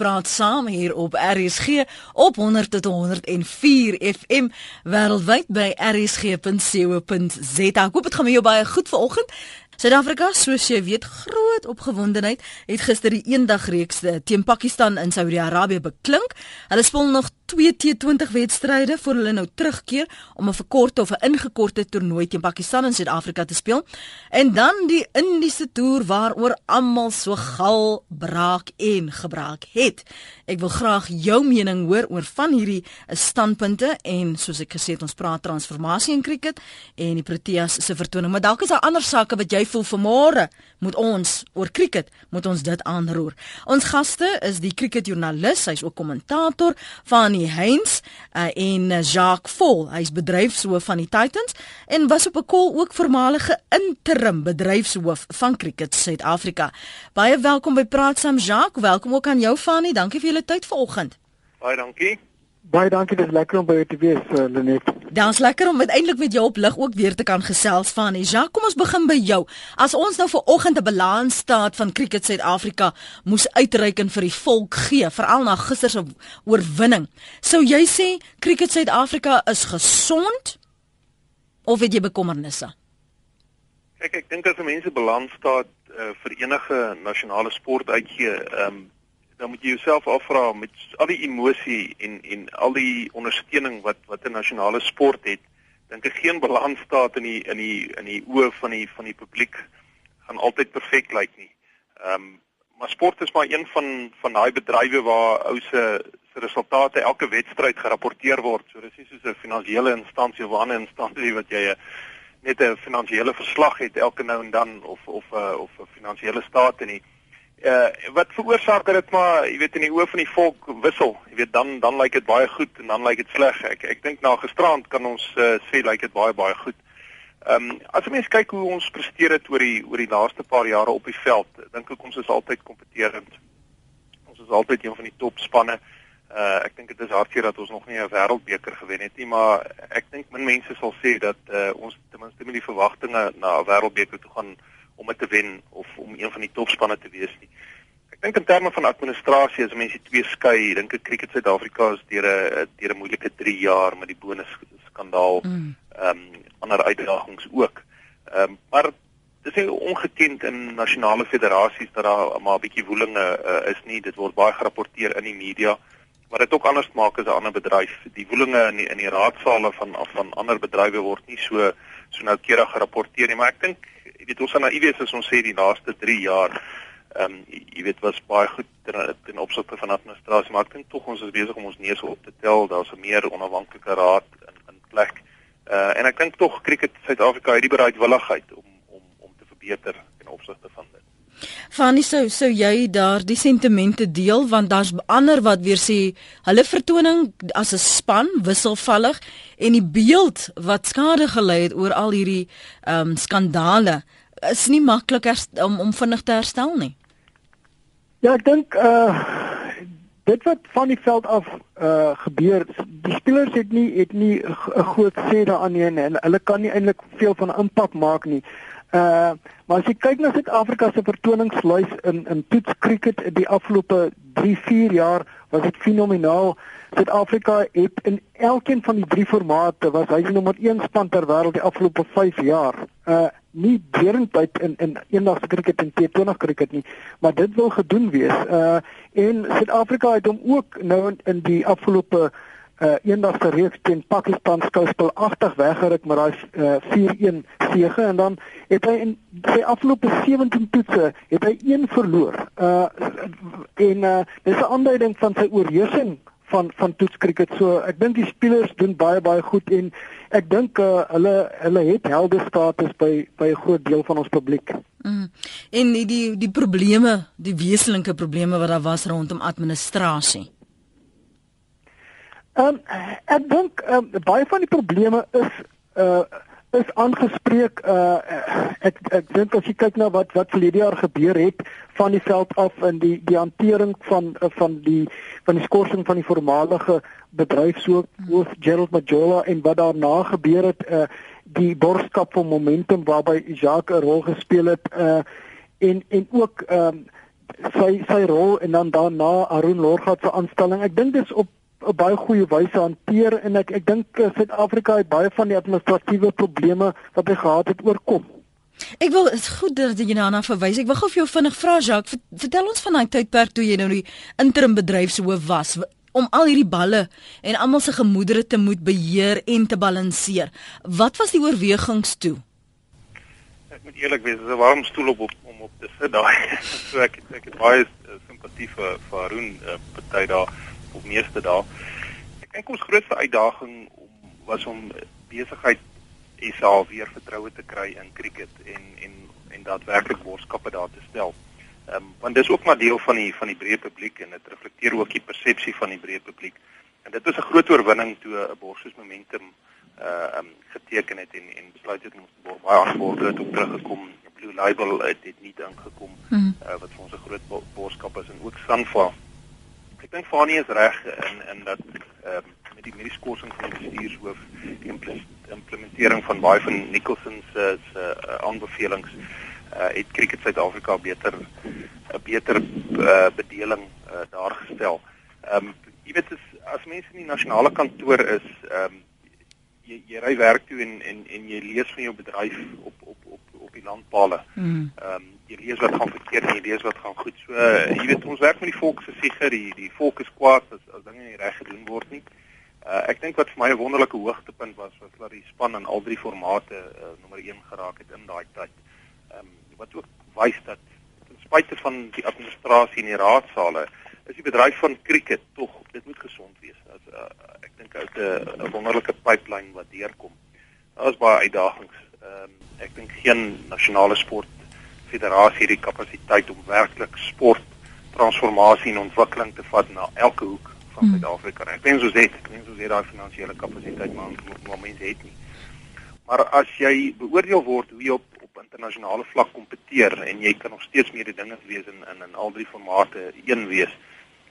praat saam hier op RSG op 100 tot 104 FM wêreldwyd by rsg.co.za. Ek hoop dit gaan met jou baie goed vanoggend. Suid-Afrika, soos jy weet, groot opgewondenheid het gister die eendagreeks eh, teen Pakistan in Saudi-Arabië beklink. Hulle speel nog 2 T20 wedstryde voor hulle nou terugkeer om 'n verkorte of 'n ingekorte toernooi teen Pakistan in Suid-Afrika te speel. En dan die Indiese toer waaroor almal so gal braak en gebraak het. Ek wil graag jou mening hoor oor van hierdie eh, standpunte en soos ek gesê het ons praat transformasie in cricket en die Proteas se vertoning, maar dalk is daar ander sake wat jy voel vanmôre moet ons oor cricket moet ons dit aanroer. Ons gaste is die cricketjoernalis, hy's ook kommentator van Anthony Heinz uh, en uh, Jacques Vol. Hy's bedryfshoof van die Titans en was op 'n kol ook voormalige interim bedryfshoof van Cricket Suid-Afrika. Baie welkom by Praat saam Jacques. Welkom ook aan jou Fanny. Dankie vir julle tyd vanoggend. Baie dankie. Baie dankie, dit is lekker om by jou te wees, uh, Lenet. Dan's lekker om uiteindelik met jou op lig ook weer te kan gesels van. Ja, kom ons begin by jou. As ons nou vir oggend 'n balans staat van Cricket Suid-Afrika moes uitreik en vir die volk gee, veral na gister se oorwinning. Sou jy sê Cricket Suid-Afrika is gesond of het jy bekommernisse? Kyk, ek dink as mense balans staat uh, vir enige nasionale sport uitgee, ehm um, dan moet jy jouself afvra met al die emosie en en al die ondersteuning wat wat 'n nasionale sport het, dink ek geen balans staat in die in die in die oë van die van die publiek gaan altyd perfek lyk nie. Ehm um, maar sport is maar een van van daai bedrywe waar ou se se resultate elke wedstryd gerapporteer word. So dis nie soos 'n finansiële instansie of 'n ander instansie wat jy 'n net 'n finansiële verslag het elke nou en dan of of uh, of 'n finansiële state nie uh wat veroorsaak dat dit maar jy weet in die oë van die volk wissel? Jy weet dan dan lyk dit baie goed en dan lyk dit sleg. Ek ek dink na gisterand kan ons uh, sê lyk dit baie baie goed. Ehm um, as jy mens kyk hoe ons presteer het oor die oor die laaste paar jare op die veld dink ek ons is altyd kompeterend. Ons is altyd een van die top spanne. Uh ek dink dit is hartseer dat ons nog nie 'n wêreldbeker gewen het nie maar ek dink min mense sal sê dat uh ons ten minste met die verwagtinge na 'n wêreldbeker toe gaan om dit te wen of om een van die topspanne te wees nie. Ek dink in terme van administrasie as mense twee skei, dink ek Cricket Suid-Afrika is deur 'n deur 'n moeilike 3 jaar met die bonus skandaal, mm. ehm mm. um, ander uitdagings ook. Ehm um, maar dis nie ongekend in nasionale federasies dat daar maar 'n bietjie woelinge uh, is nie. Dit word baie gerapporteer in die media. Maar dit ook anders maak as 'n ander bedryf. Die woelinge in die, in die raadsale van van ander bedrywe word nie so so noukeurig gerapporteer nie, maar ek dink jy weet ons gaan naïef wees as ons sê die laaste 3 jaar ehm um, jy weet was baie goed ten, ten opsigte van administrasie maar ek dink tog ons is besig om ons neus op te tel. Daar's 'n meer onafhanklike raad in in plek. Uh, en ek dink tog cricket Suid-Afrika het die bereidwilligheid om om om te verbeter ten opsigte van dit Fanny sou sou jy daardie sentimente deel want daar's ander wat weer sê hulle vertoning as 'n span wisselvallig en die beeld wat skade gelei het oor al hierdie ehm um, skandale is nie maklik om om vinnig te herstel nie. Ja, ek dink uh dit wat van die veld af uh gebeur, die spelers het nie het nie 'n groot sê daaraan nie en hulle kan nie eintlik veel van impak maak nie. Uh maar as jy kyk na Suid-Afrika se vertoningslys in in toets cricket die afgelope 3, 4 jaar, was dit fenomenaal. Suid-Afrika het in elkeen van die drie formate was hy die nommer 1 span ter wêreld die afgelope 5 jaar. Uh nie deurentyd in in eendags cricket en T20 cricket nie, maar dit wil gedoen wees. Uh en Suid-Afrika het hom ook nou in, in die afgelope uh eendagse reeks teen Pakistan skouspel 80 weggeruk met daai uh 4-1 sege en dan het hy in sy afgelope 17 toetse het hy een verloor. Uh en uh dis 'n aanduiding van sy oorheersing van van toetskriket. So ek dink die spelers doen baie baie goed en ek dink uh, hulle hulle het helde status by by 'n groot deel van ons publiek. Mm. En die die probleme, die wesenlike probleme wat daar was rondom administrasie. Ehm um, ek dink um, baie van die probleme is uh is aangespreek uh ek ek dink as jy kyk na wat wat verlede jaar gebeur het van die veld af in die die hantering van van die van die skorsing van die voormalige bedryfshoof hoof Gerald Majola en wat daarna gebeur het uh die borskap van momentum waarby Jacques 'n rol gespeel het uh en en ook ehm um, sy sy rol en dan daarna Arun Lorgat se aanstelling. Ek dink dit is op 'n baie goeie wyse hanteer en ek ek dink uh, Suid-Afrika het baie van die administratiewe probleme wat hy gehad het oorkom. Ek wil goed dat jy daarna verwys. Ek wil gou vir jou vinnig vra Jacques, vertel ons van daai tydperk toe jy nou die interim bedryfshoof was om al hierdie balle en almal se gemoedere te moet beheer en te balanseer. Wat was die oorwegings toe? Ek moet eerlik wees, dit is 'n warm stoel op, op om op te sit daai. so ek ek het baie uh, simpatie vir vir Arun uh, party daar op meeste dae. Ek dink ons grootste uitdaging om was om besigheid SA weer vertroue te kry in cricket en en en daadwerklik borskappe daar te stel. Ehm um, want dis ook maar deel van die van die breë publiek en dit reflekteer ook die persepsie van die breë publiek. En dit was 'n groot oorwinning toe 'n borsus momentum uh um, geteken het en en besluit het om te word baie aanborde het ook teruggekom. Blue Label het dit nie ingekom hmm. uh wat vir ons 'n groot boodskap is en ook Sanfa. Ek dink Fanie is reg in in dat ehm um, met die mediese skorsing van die bestuurshoof die implementering van baie van Nicholson se se uh, aanbevelings uh, het Cricket Suid-Afrika beter 'n beter uh, bedeling uh, daar gestel. Ehm um, jy weet as as mense in die nasionale kantoor is, ehm um, jy jy ry werk toe en en en jy lees van jou bedryf op op op op die landpale. Hmm. Ehm um, jy lees wat gaan verkeerd en jy lees wat gaan goed. So uh, jy weet ons werk met die volk se siege, die die volk is kwaad as as dinge nie reg gedoen word nie. Uh, ek dink wat vir my 'n wonderlike hoogtepunt was was dat die span in al drie formate uh, nommer 1 geraak het in daai tyd. Ehm um, wat ook wys dat ten spyte van die administrasie in die raadsale is die bedryf van cricket tog dit moet gesond wees. As uh, ek dink uit 'n wonderlike pipeline wat deurkom. Daar is baie uitdagings. Ehm um, ek dink geen nasionale sport federasie het die kapasiteit om werklik sport transformasie en ontwikkeling te vat na elke hoek van hmm. Suid-Afrika. Ek dink ons het, ek dink ons het daai finansiële kapasiteit maar maar mense het nie. Maar as jy beoordeel word hoe jy op op internasionale vlak kompeteer en jy kan nog steeds meer dinge wees in in in al drie formate een wees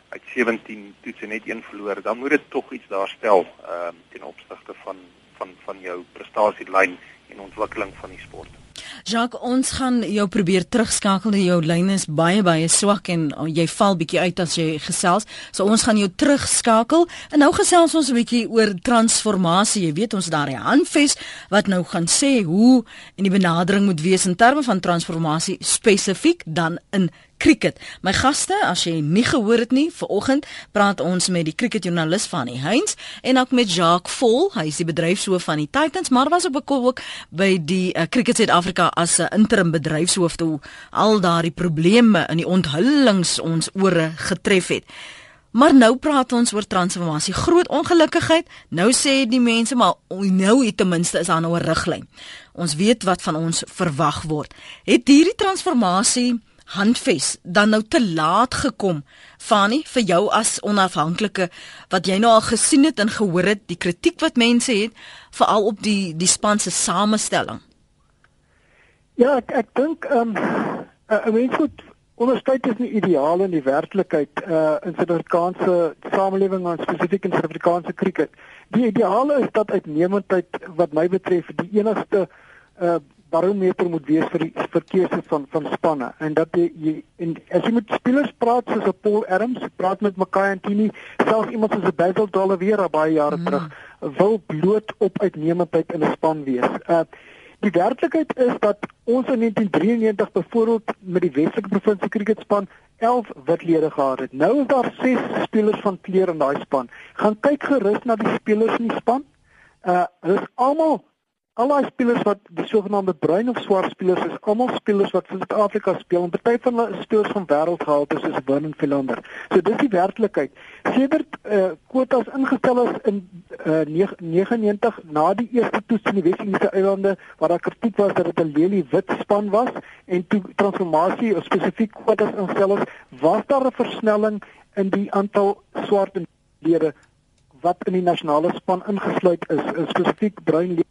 uit 17 toetse net een verloor, dan moet dit tog iets daar stel ehm uh, ten opsigte van van van jou prestasielyn en ontwikkeling van die sport. Jacques, ons gaan jou probeer terugskakel. Jou lyn is baie baie swak en oh, jy val bietjie uit as jy gesels. So ons gaan jou terugskakel. En nou gesels ons 'n bietjie oor transformasie. Jy weet ons daar die handves wat nou gaan sê hoe en die benadering moet wees in terme van transformasie spesifiek dan in cricket. My gaste, as jy nie gehoor het nie, vanoggend praat ons met die cricketjoernalis van die Heinz en ook met Jacques Vol, hy is die bedryfshoof van die Titans, maar was op 'n ook by die uh, Cricket Suid-Afrika as 'n uh, interim bedryfshoof toe al daardie probleme in die onthullings ons ore getref het. Maar nou praat ons oor transformasie. Groot ongelukkigheid. Nou sê die mense maar nou het ten minste is daar nou 'n riglyn. Ons weet wat van ons verwag word. Het hierdie transformasie handves dan nou te laat gekom Fani vir jou as onafhanklike wat jy nou al gesien het en gehoor het die kritiek wat mense het veral op die die span se samestelling Ja ek ek dink ehm um, 'n mens moet onderskei tussen die ideale en die werklikheid uh in Suid-Afrikaanse samelewing en spesifiek in Suid-Afrikaanse krieket die ideale is dat uitnemendheid wat my betref die enigste uh barometer moet wees vir die verkeerde van van spanne en dat jy, jy en as jy met spelers praat soos 'n Paul Adams, praat met Makai Antini, selfs iemand soos 'n Basil Dollavera baie jare mm. terug, wil bloot op uitnemendheid in 'n span wees. Uh die werklikheid is dat ons in 1993 byvoorbeeld met die Weselike Provinsie Kriketspan 11 witlede gehad het. Nou is daar 6 spelers van kleur in daai span. Gaan kyk gerus na die spelers in die span. Uh hulle is almal al daai spelers wat die sogenaamde bruin of swart spelers is, almal spelers wat vir Suid-Afrika speel en party van hulle is spelers van wêreldgehalte soos Vernon Philander. So dis die werklikheid. Sedert eh uh, kwotas ingestel is in eh uh, 99 na die eerste toets in die Wes-Indiese eilande waar daar kritiek was dat dit 'n lelie wit span was en toe transformasie spesifiek kwotas ingestel is, was daar 'n versnelling in die aantal swart lede wat in die nasionale span ingesluit is, spesifiek bruin lede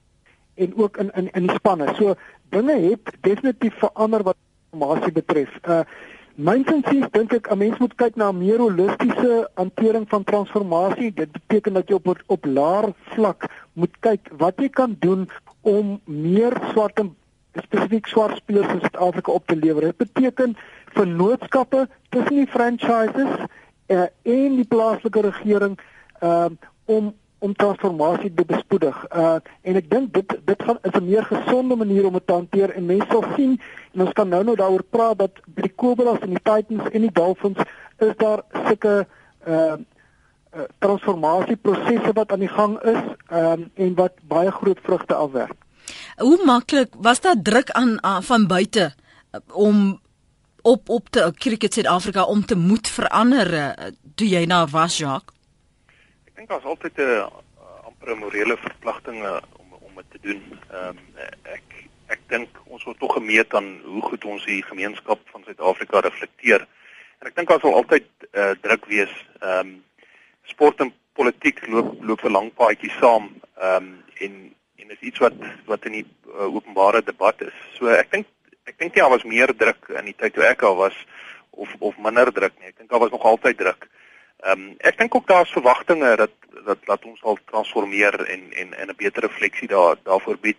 en ook in in in die spanne. So dinge het definitief verander wat formasie betref. Uh mynsinsies dink ek 'n mens moet kyk na 'n meer holistiese hantering van transformasie. Dit beteken dat jy op op laer vlak moet kyk wat jy kan doen om meer swart en spesifiek swart spelers in Suid-Afrika op te lewer. Dit beteken vennootskappe tussen die franchises uh, en die plaaslike regering uh, om om transformasie te bespoedig. Uh en ek dink dit dit gaan is 'n meer gesonde manier om dit te hanteer en mense sal sien en ons kan nou nou daaroor praat dat by die Cobras en die Titans en die Dolphins is daar sulke uh uh, transformasieprosesse wat aan die gang is um, en wat baie groot vrugte afwerk. Hoe maklik was daar druk aan, aan van buite uh, om op op te Cricket Suid-Afrika om te moet verander uh, toe jy na was Jacques? Dink daar's altyd 'n uh, amper morele verpligting uh, om om dit te doen. Ehm um, ek ek dink ons word tog gemeet aan hoe goed ons die gemeenskap van Suid-Afrika reflekteer. En ek dink daar sal altyd uh, druk wees. Ehm um, sport en politiek loop loop 'n lang paadjie saam. Ehm um, en en is iets wat wat in die uh, openbare debat is. So ek dink ek dink daar was meer druk in die tyd toe ek al was of of minder druk nie. Ek dink daar was nog altyd druk. Ehm um, ek dink ook daar's verwagtinge dat dat dat ons sal transformeer en en en 'n beter refleksie daar daarvoor bied.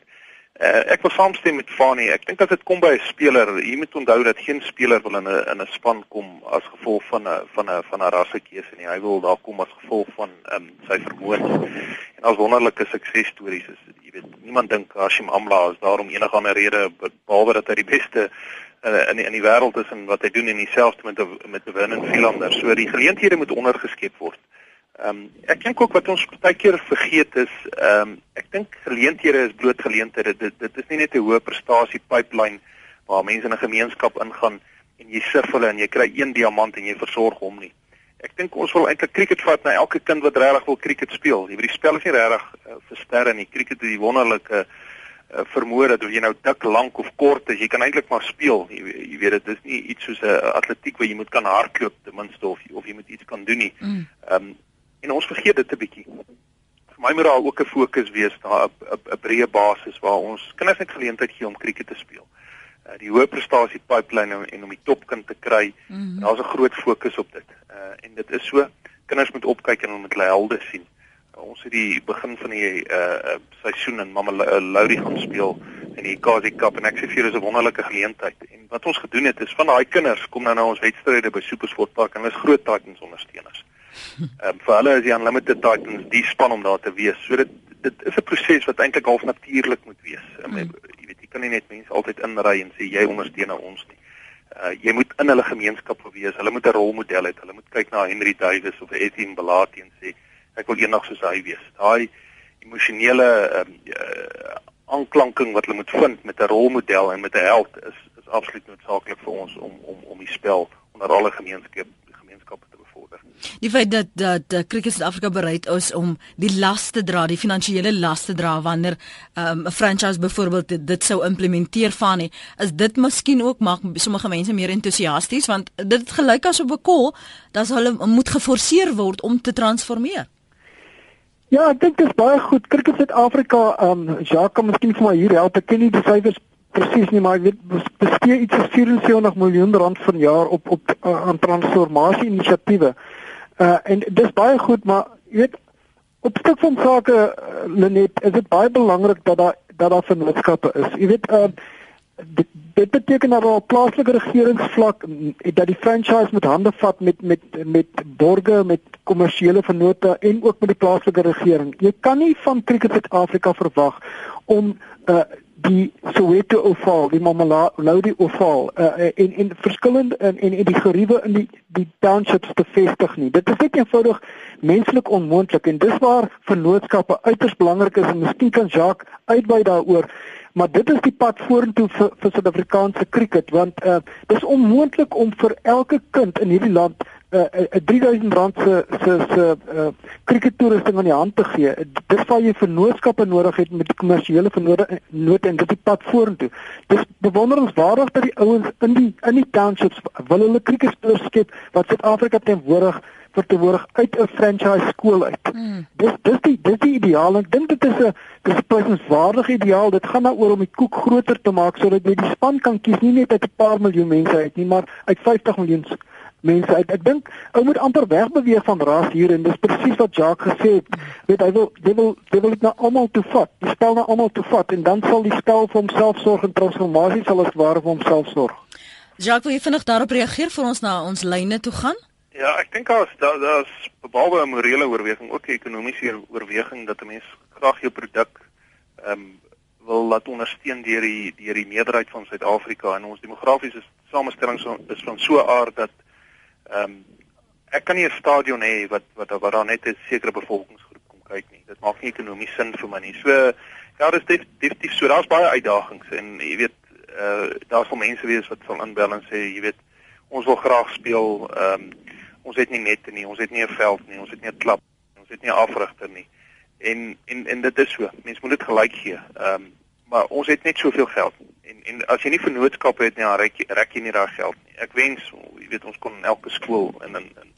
Uh, ek wil saamstem met Fani. Ek dink as dit kom by 'n speler, jy moet onthou dat geen speler wil in 'n in 'n span kom as gevolg van 'n van 'n van 'n rassekeuse nie. Hy wil daar kom as gevolg van um, sy vermoëns. En as wonderlike suksesstories is, jy weet, niemand dink Hashim Amla is daar om enige ander rede behalwe dat hy die beste in die, in die wêreld is en wat hy doen en dieselfde met met die Vernon Philander. So die geleenthede moet ondergeskep word. Ehm um, ek dink ook wat ons baie keer vergeet is, ehm um, ek dink geleenthede is bloot geleenthede. Dit dit is nie net 'n hoë prestasie pipeline waar mense in 'n gemeenskap ingaan en jy surf hulle en jy kry een diamant en jy versorg hom nie. Ek dink ons wil eintlik cricket vat na elke kind wat regtig wil cricket speel. Jy weet die spel is nie regtig uh, vir sterre nie. Cricket is die wonderlike uh, vermoë dat of jy nou dik, lank of kort is, jy kan eintlik maar speel. Jy, jy weet dit is nie iets soos 'n atletiek waar jy moet kan hardloop ten minste of of jy moet iets kan doen nie. Mm. Ehm um, en ons vergeet dit 'n bietjie. Vir my moet daar ook 'n fokus wees daar op 'n breë basis waar ons kinders net geleentheid gee om krieket te speel. Uh, die hoë prestasie pipeline en, en om die topkind te kry, mm -hmm. daar's 'n groot fokus op dit. Uh, en dit is so kinders moet opkyk en hulle moet hulle helde sien. Uh, ons het die begin van die uh, uh seisoen in Mama Laurie gaan speel in die Kazi Cup en ek sê vir julle is 'n wonderlike geleentheid. En wat ons gedoen het is van daai kinders kom nou na ons wedstryde by Supersport Park en hulle is groot Titans ondersteuners. Ehm um, vir hulle is die Unlimited Titans die span om daar te wees. So dit dit is 'n proses wat eintlik half natuurlik moet wees. Um. Jy weet, jy kan nie net mense altyd inry en sê jy ondersteun nou ons nie. Uh jy moet in hulle gemeenskap wees. Hulle moet 'n rolmodel hê. Hulle moet kyk na Henry Davis of Etienne Balati en sê ek wil eendag soos hy wees. Daai emosionele ehm um, uh, aanklanking wat hulle moet vind met 'n rolmodel en met 'n held is is absoluut noodsaaklik vir ons om om om die spel onder alle gemeenskappe gemeenskappe te bevorder. Die feit dat dat Cricket Suid-Afrika bereid is om die las te dra, die finansiële las te dra wanneer ehm, 'n um, franchise byvoorbeeld dit, dit sou implementeer van nie, is dit miskien ook maak sommige mense meer entoesiasties want dit gelyk as op 'n kol dat hulle moet geforseer word om te transformeer. Ja, ek dink dit is baie goed. Cricket Suid-Afrika, ehm um, Jacques kan miskien vir my hier help. Ek ken nie die syfers presies nie, maar ek weet bestee iets soos 74 miljoen rand per jaar op op uh, aan transformasie inisiatiewe. Uh en dis baie goed, maar jy weet op stuk van sake uh, Lenet, is dit baie belangrik dat daar dat daar vennootskappe is. Jy weet uh dit, dit beteken dat op plaaslike regeringsvlak dat die franchise met hande vat met met met borge met kommersiële vennote en ook met die plaaslike regering. Jy kan nie van Cricket Suid-Afrika verwag om uh die Soweto oval, die Mamelodi oval uh, en en verskillende en en die geriewe in die die townships te vestig nie. Dit is net eenvoudig menslik onmoontlik en dis waar vennootskappe uiters belangrik is en miskien kan Jacques uitwy daaroor. Maar dit is die pad vorentoe vir vir Suid-Afrikaanse cricket want uh, dis onmoontlik om vir elke kind in hierdie land 'n uh, uh, 3000 rand se se se uh, cricket toerusting aan die hand te gee. Dis waar jy vennootskappe nodig het met kommersiële vennote en dit die pad vorentoe. Dis bewonderenswaardig dat die ouens in die in die townships wil hulle cricket spelers skep wat Suid-Afrika teenwoordig verteenwoordig uit 'n franchise skool uit. Mm. Dis dis die dis die ideaal. Ek dink dit is 'n dis 'n prysenswaardige ideaal. Dit gaan daaroor om die koek groter te maak sodat jy die span kan kies nie net uit 'n paar miljoen mense uit nie, maar uit 50 miljoen mense uit. Ek dink ou moet amper wegbeweeg van ras hier en dis presies wat Jacques gesê het. Weet hy wil hy wil hy wil dit nou almal toe vat. Die spel nou almal toe vat en dan sal die spel vir homself sorg en transformasie sal as ware vir homself sorg. Jacques, wil jy vinnig daarop reageer vir ons na ons lyne toe gaan? Ja, ek dink daar's daar's behalwe 'n morele oorweging ook 'n ekonomiese oorweging dat 'n mens graag jou produk ehm um, wil laat ondersteun deur die deur die meerderheid van Suid-Afrika en ons demografiese samestelling so, is van so 'n aard dat ehm um, ek kan nie 'n stadion hê wat wat wat daar net 'n sekere bevolkingsgroep kom kyk nie. Dit maak nie ekonomies sin vir my nie. So ja, dis definitief so. Daar's baie uitdagings en jy weet uh, daar sal mense wees wat sal inbel en sê jy weet ons wil graag speel ehm um, ons het nie nette nie, ons het nie 'n veld nie, ons het nie 'n klap, ons het nie 'n afrigter nie. En en en dit is so. Mense moet dit gelyk gee. Ehm um, maar ons het net soveel geld. En en as jy nie vennootskappe het nie, dan rek jy rek jy nie daai geld nie. Ek wens, jy weet, ons kon in elke skool en in in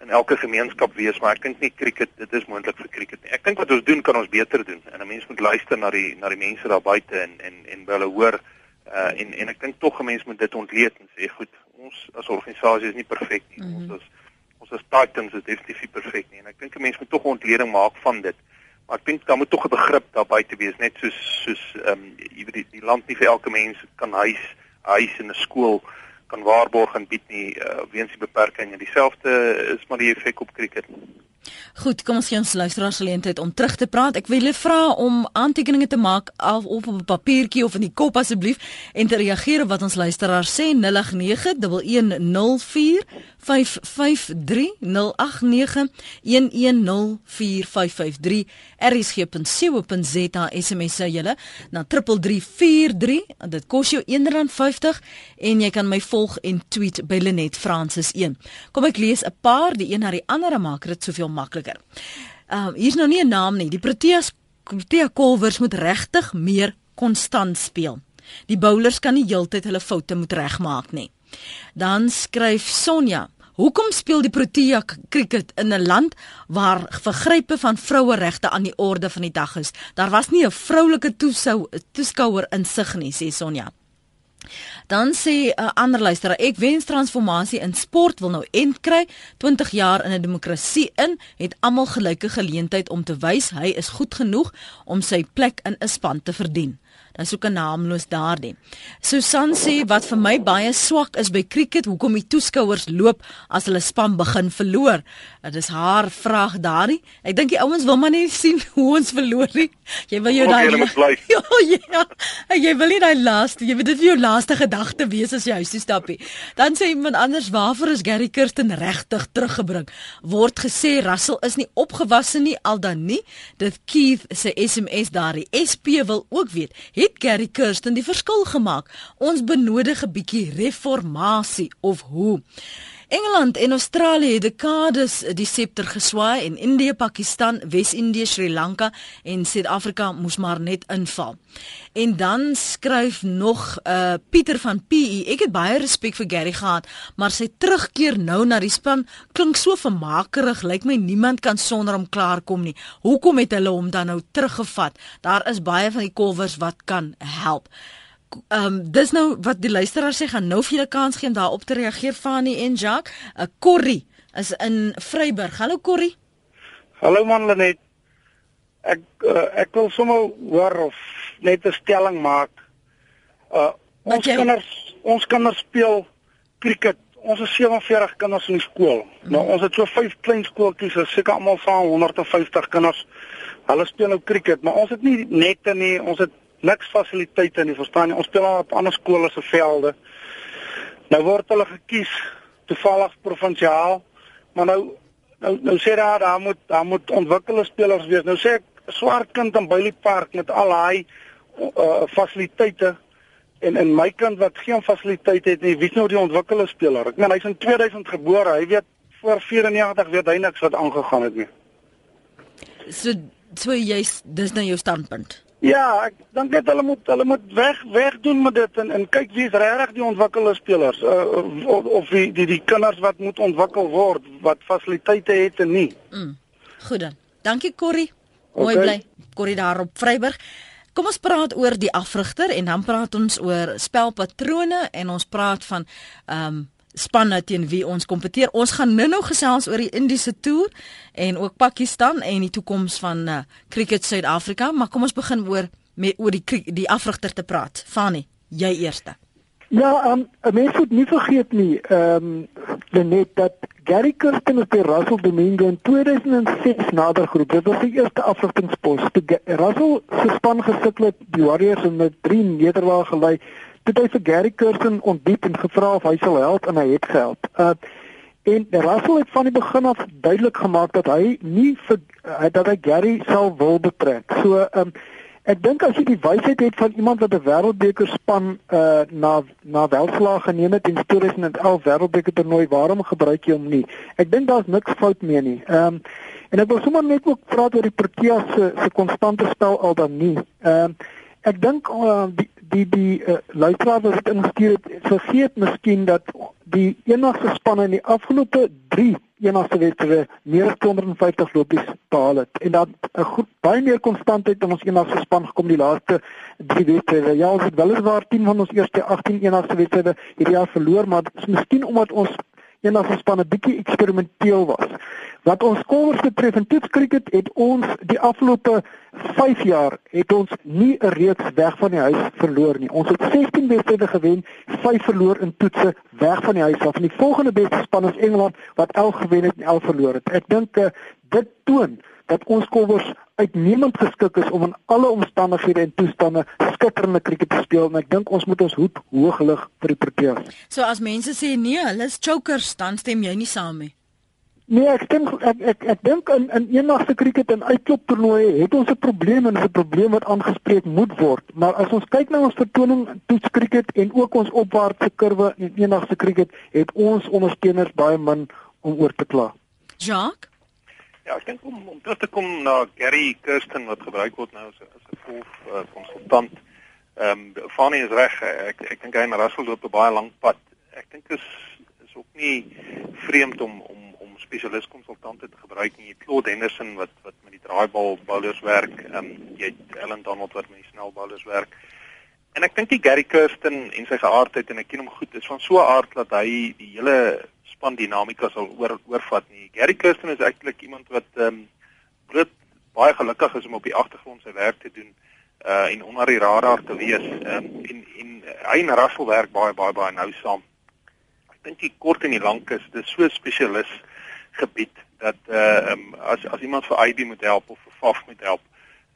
in elke gemeenskap wees, maar ek dink nie cricket dit is moontlik vir cricket nie. Ek dink wat ons doen kan ons beter doen. En 'n mens moet luister na die na die mense daar buite en en en hulle hoor uh en en ek dink tog 'n mens moet dit ontleed en sê goed, ons as organisasie is nie perfek nie. Mm -hmm. Ons is ons is titans is definitief nie perfek nie en ek dink 'n mens moet tog 'n ontleding maak van dit. Maar ek dink daar moet tog 'n begrip daarby te wees net soos soos ehm um, jy weet die, die land nie vir elke mens kan huis huis in 'n skool kan waarborg en bied nie uh, weens die beperking en dieselfde is maar die effek op cricket. Goed, kom ons gee ons luisteraars geleentheid om terug te praat. Ek wil julle vra om aantekeninge te maak of op 'n papiertjie of in die kop asseblief en te reageer op wat ons luisteraars sê 0891104553 0891104553 rsg.co.za SMS se julle na 3343 dit kos jou R1.50 en jy kan my volg en tweet by Lenet Francis 1 kom ek lees 'n paar die een na die ander maak dit soveel makliker. Ehm um, hier's nou nie 'n naam nie. Die Proteas Protea Colvers moet regtig meer konstant speel. Die bowlers kan nie heeltyd hulle foute moet regmaak nie. Dan skryf Sonja Hoekom speel die Protea cricket in 'n land waar vergrype van vroueregte aan die orde van die dag is? Daar was nie 'n vroulike toeskouer in sig nie, sê Sonja. Dan sê 'n uh, ander luisteraar, ek wens transformasie in sport wil nou end kry. 20 jaar in 'n demokrasie in, het almal gelyke geleentheid om te wys hy is goed genoeg om sy plek in 'n span te verdien dan soek 'n naamloos daardie. Susan sê wat vir my baie swak is by cricket, hoekom die toeskouers loop as hulle span begin verloor. Dit is haar vraag daardie. Ek dink die ouens wil maar net sien hoe ons verloor nie. Jy wil jou daai Ja, ja. Jy wil nie daai laaste, jy weet dit vir jou laaste gedagte wees as jy huis toe stap nie. Dan sê iemand anders, waarvoor is Gary Kirsten regtig teruggebring? Word gesê Russell is nie opgewasse nie al dan nie. Dit Keith se SMS daardie. SP wil ook weet het Gary Kirsten die verskil gemaak. Ons benodig 'n bietjie reformatie of hoe. Engeland en Australië het dekades die septer geswaai en Indië, Pakistan, Wes-Indië, Sri Lanka en Suid-Afrika moes maar net inval. En dan skryf nog uh Pieter van PE. Ek het baie respek vir Gary gehad, maar sy terugkeer nou na die span klink so vermakerig. Lyk my niemand kan sonder hom klaarkom nie. Hoekom het hulle hom dan nou teruggevat? Daar is baie van die kolwers wat kan help ehm um, dis nou wat die luisteraar sê gaan nou vir julle kans gee om daarop te reageer Fanie en Jacques. uh, Corrie is in Vryburg. Hallo Corrie. Hallo man Lenet. Ek uh, ek wil sommer hoor of net 'n stelling maak. Uh ons jy... kinders ons kinders speel cricket. Ons is 47 kinders in die skool. Mm. Nou ons het so vyf klein skooltjies, so seker almal van 150 kinders. Hulle speel nou cricket, maar ons het nie nette nie. Ons het niks fasiliteite nie, verstaan jy? Ons speel op ander skole se velde. Nou word hulle gekies toevallig provinsiaal, maar nou nou nou sê daar daar moet daar moet ontwikkelde spelers wees. Nou sê ek swart kind in Bailey Park met al daai uh, fasiliteite en in my kind wat geen fasiliteite het nie, wie is nou die ontwikkelde speler? Ek meen hy's in 2000 gebore, hy weet voor 94 weet hy niks wat aangegaan het nie. So so jy's dis nou jou standpunt. Ja, ek dink net hulle moet hulle moet weg weg doen met dit en en kyk wie is regtig die ontwikkelde spelers uh, of of die, die die kinders wat moet ontwikkel word wat fasiliteite het en nie. Mm. Goed dan. Dankie Corrie. Mooi okay. bly. Corrie daar op Vryburg. Kom ons praat oor die afrigter en dan praat ons oor spelpatrone en ons praat van ehm um, spanne teen wie ons kompeteer. Ons gaan nou-nou gesels oor die Indiese toer en ook Pakistan en die toekoms van uh, cricket Suid-Afrika, maar kom ons begin oor met oor die die afrigter te praat. Fani, jy eerste. Ja, um, 'n mens moet nie vergeet nie, ehm um, net dat Gary Kirsten op die Russell Domingo in 2006 nader groep. Dit was die eerste afrigtingspos. Toe Russell se span gesukkel het, die Warriors in 'n 3 nederlaag gelei, het hy vir Gary Kirsten ontbied en gevra of hy sal help en hy het gehelp. Uh en Russell het van die begin af duidelik gemaak dat hy nie vir uh, dat hy Gary sal wil betrek. So um, Ek dink as jy die wysheid het van iemand wat 'n wêreldbeker span uh na na welslaag geneem het in 2011 wêreldbeker toernooi, waarom gebruik jy hom nie? Ek dink daar's niks fout mee nie. Ehm um, en ek wil sommer net ook praat oor die Proteas se se konstante spel al dan nie. Ehm um, ek dink uh, die die die uh, luisteraars wat dit ingestuur het, vergeet miskien dat die enigste spanne in die afgelope 3 enigste wedstryde meer as 250 lopies behaal het en dat 'n goed baie meer konstantheid in ons enigste span gekom die laaste drie wedstryde. Ja, ons het weliswaar 10 van ons eerste 18 enigste wedstryde hierdie jaar verloor, maar dit is miskien omdat ons enigste span 'n bietjie eksperimenteel was. Wat ons kolwers betref in toetskriket het ons die afgelope 5 jaar het ons nie 'n reeks weg van die huis verloor nie. Ons het 16 wedstryde gewen, 5 verloor in toetse weg van die huis af. En die volgende beste span is Engeland wat 11 gewen het en 11 verloor het. Ek dink uh, dit toon dat ons kolwers uitnemend geskik is om in alle omstandighede en toestande skitterende krieket te speel en ek dink ons moet ons hoed hoog lig vir die Proteas. So as mense sê nee, hulle is chokers, dan stem jy nie saam nie. Nee, ek dink ek ek ek dink in in eendaagse krieket en uitklop toernooie het ons 'n probleem en 'n probleem wat aangespreek moet word. Maar as ons kyk na ons vertoning in toetskrieket en ook ons opwaartse kurwe in eendaagse krieket, het ons ondersteuners baie min om oor te kla. Jacques Ja, ek dink om om terug te kom na Gary Kirsten wat gebruik word nou as 'n golf uh, konsultant. Ehm um, Fanny is reg. Ek ek dink hy en Russell loop 'n baie lank pad. Ek dink is is ook nie vreemd om om spesialis konsultante te gebruik en jy Claude Henderson wat wat met die draaibal bowlers werk, ehm um, jy Ellen Donald wat met die snel bowlers werk. En ek dink die Gary Kirsten en sy geaardheid en ek ken hom goed, is van so 'n aard dat hy die hele span dinamika sal oor oorvat nie. Gary Kirsten is eintlik iemand wat ehm um, groot baie gelukkig is om op die agtergrond sy werk te doen uh en onder die radar te wees. Ehm um, en en hy en Russell werk baie baie baie nou saam. Ek dink die kort en die lank is dis so spesialis gebied dat uh um, as as iemand vir ID moet help of vir FAF moet help,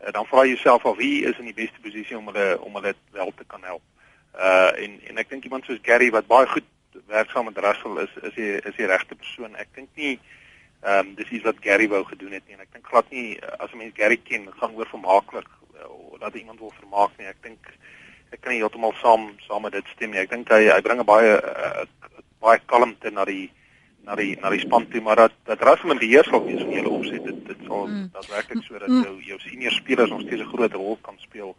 uh, dan vra jouself of wie is in die beste posisie om hulle om hulle wel te kan help. Uh en en ek dink iemand soos Gary wat baie goed werksaam met Russell is is die is die regte persoon. Ek dink nie ehm um, dis iets wat Gary wou gedoen het nie en ek dink glad nie as 'n mens Gary ken, gaan oor vermaaklik of dat iemand wil vermaak nie. Ek dink ek kan nie heeltemal saam saam met dit stem nie. Ek dink hy hy bring 'n baie uh, baie kalmte na die na die na die span toe maar dat dat Russell in beheer sal wees van julle opset dit dit sal mm. dat werklik sodat mm. jou jou senior spelers nog steeds 'n groot rol kan speel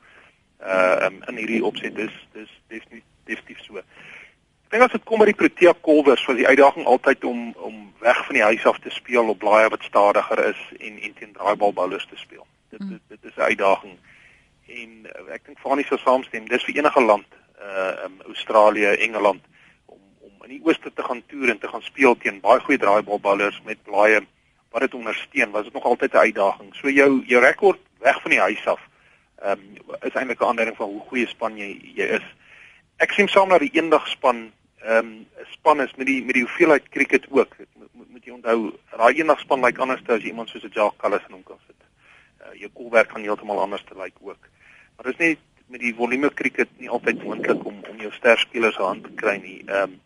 uh um, in hierdie opset dis dis definitief definitief so. Ek dink as dit kom by die Protea Colvers was die uitdaging altyd om om weg van die huis af te speel op blaaie wat stadiger is en en teen draaibal bowlers te speel. Dit mm. dit, dit is 'n uitdaging en uh, ek dink Fanie sou saamstem dis vir enige land uh um, Australië, Engeland in die ooste te gaan toer en te gaan speel teen baie goeie draaibalballers met blaaie wat dit ondersteun, was dit nog altyd 'n uitdaging. So jou jou rekord weg van die huis af ehm um, is eintlik 'n aanduiding van hoe goeie span jy jy is. Ek sien saam na die eendag span ehm um, span is met die met die hoeveelheid cricket ook. Moet moet, moet jy onthou, daai eendag span lyk like anders as iemand soos 'n Jacques Callis in hom kan sit. Uh, jou kolwerk gaan heeltemal anders te lyk like ook. Maar dit is nie met die volume cricket nie altyd moontlik om om jou sterspelers aan te kry nie. Ehm um,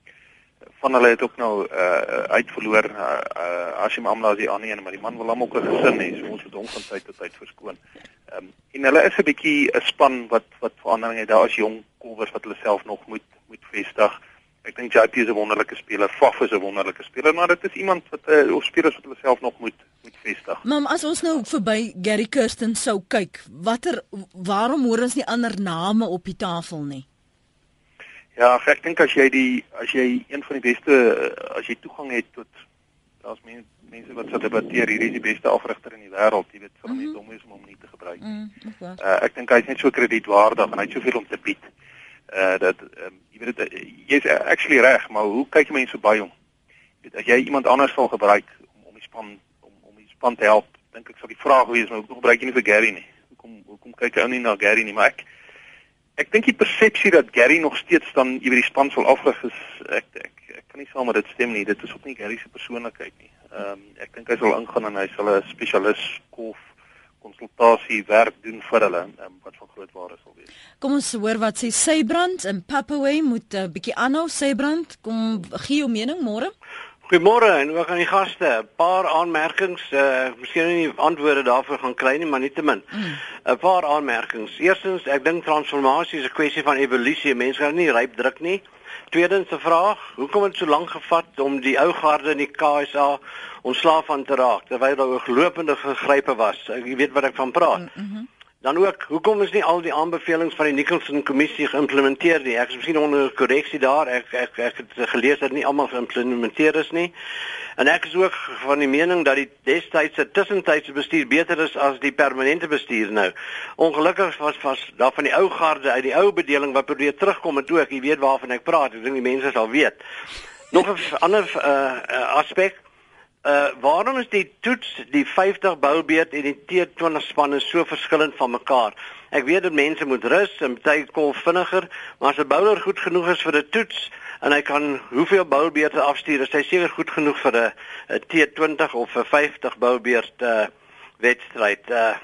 van hulle het ook nou uh uitverloor uh, uh Hashim Amla as die ander een maar die man wil hom ook 'n gesin hê so ons moet hom van tyd tot tyd verskoon. Ehm um, en hulle is 'n bietjie 'n span wat wat verandering het daar as jong kolwers wat hulle self nog moet moet vestig. Ek dink JP is 'n wonderlike speler, Faf is 'n wonderlike speler, maar dit is iemand wat uh, of spelers wat hulle self nog moet moet vestig. Maar as ons nou verby Gary Kirsten sou kyk, watter waarom hoor ons nie ander name op die tafel nie? Ja, ek dink as jy die as jy een van die beste as jy toegang het tot daar's mense mense wat sal debatteer hierdie is die beste afrigter in die wêreld, jy weet, vir mm -hmm. om is om hom nie te gebruik nie. Mm, uh, ek dink hy's net so kredietwaardig en hy het soveel om te bied. Uh dat um, jy weet dit jy's actually reg, maar hoe kyk mense by hom? Jy weet as jy iemand anders sal gebruik om om die span om om die span te help, dink ek sal die vraag wees, maar hoekom gebruik jy nie vir Gary nie? Hoekom hoekom kyk jy ou nie na Gary nie? Maar ek ek dink die persepsie dat Gary nog steeds dan oor die span sal afrig is ek ek ek kan nie saam met dit stem nie. Dit is ook nie Gary se persoonlikheid nie. Ehm um, ek dink hy sal ingaan en hy sal 'n spesialis kof konsultasie werk doen vir hulle um, wat van groot waarde sal wees. Kom ons hoor wat sê Sybrand in Papaway moet 'n uh, bietjie aanhou Sybrand. Kom gee jou mening môre. Goeiemôre en ook aan die gaste. 'n Paar aanmerkings, eh uh, miskien nie antwoorde daarvoor gaan kry nie, maar nietemin. 'n mm. Paar aanmerkings. Eerstens, ek dink transformasie is 'n kwessie van evolusie. Mense gaan nie ryp druk nie. Tweedens 'n vraag, hoekom het dit so lank gevat om die ou garde in die KSA ontslaaf van te raak terwyl daar ooglopende gegrype was? Ek weet wat ek van praat. Mm -hmm. Dan ook, hoekom is nie al die aanbevelings van die Nicholson kommissie geïmplementeer nie? Ek is miskien onder korreksie daar. Ek ek ek het gelees dat nie almal geïmplementeer is nie. En ek is ook van die mening dat die destydse tussentydse bestuur beter is as die permanente bestuur nou. Ongelukkig was was daar van die ou garde uit die ou bedeling wat probeer terugkom en toe ek weet waarvan ek praat. Ek dink die mense sal weet. Nog 'n ander uh, aspek Uh waarom is die toets die 50 boubeurt en die T20 spanne so verskillend van mekaar? Ek weet dat mense moet rus en baie kom vinniger, maar as 'n bouler goed genoeg is vir 'n toets en hy kan hoeveel boubeurte afstuur, is hy seker goed genoeg vir 'n T20 of 'n 50 boubeurt uh wedstryd. Uh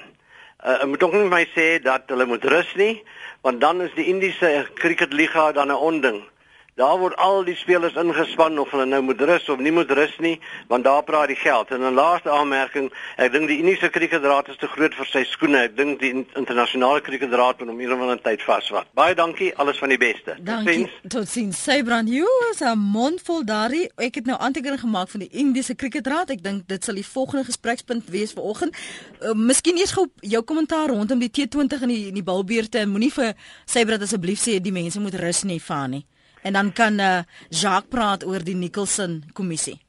uh ek moet ook nie my sê dat hulle moet rus nie, want dan is die Indiese cricketliga dan 'n onding. Daar word al die spelers ingespan of hulle nou moet rus of nie moet rus nie, want daar praat die geld. En 'n laaste aanmerking, ek dink die Uniese Kriketraad is te groot vir sy skoene. Ek dink die internasionale kriketraad moet hom eendag in tyd vasvat. Baie dankie, alles van die beste. Dankie. Tot sins. Sybrand, jy is 'n mondvol daarin. Ek het nou aantekening gemaak van die Indiese Kriketraad. Ek dink dit sal die volgende gesprekspunt wees vir oggend. Uh, miskien eers gou jou kommentaar rondom die T20 en die die balbeurte. Moenie vir Sybrand asseblief sê die mense moet rus nie, Fani en dan kan uh, Jacques praat oor die Nicholson kommissie.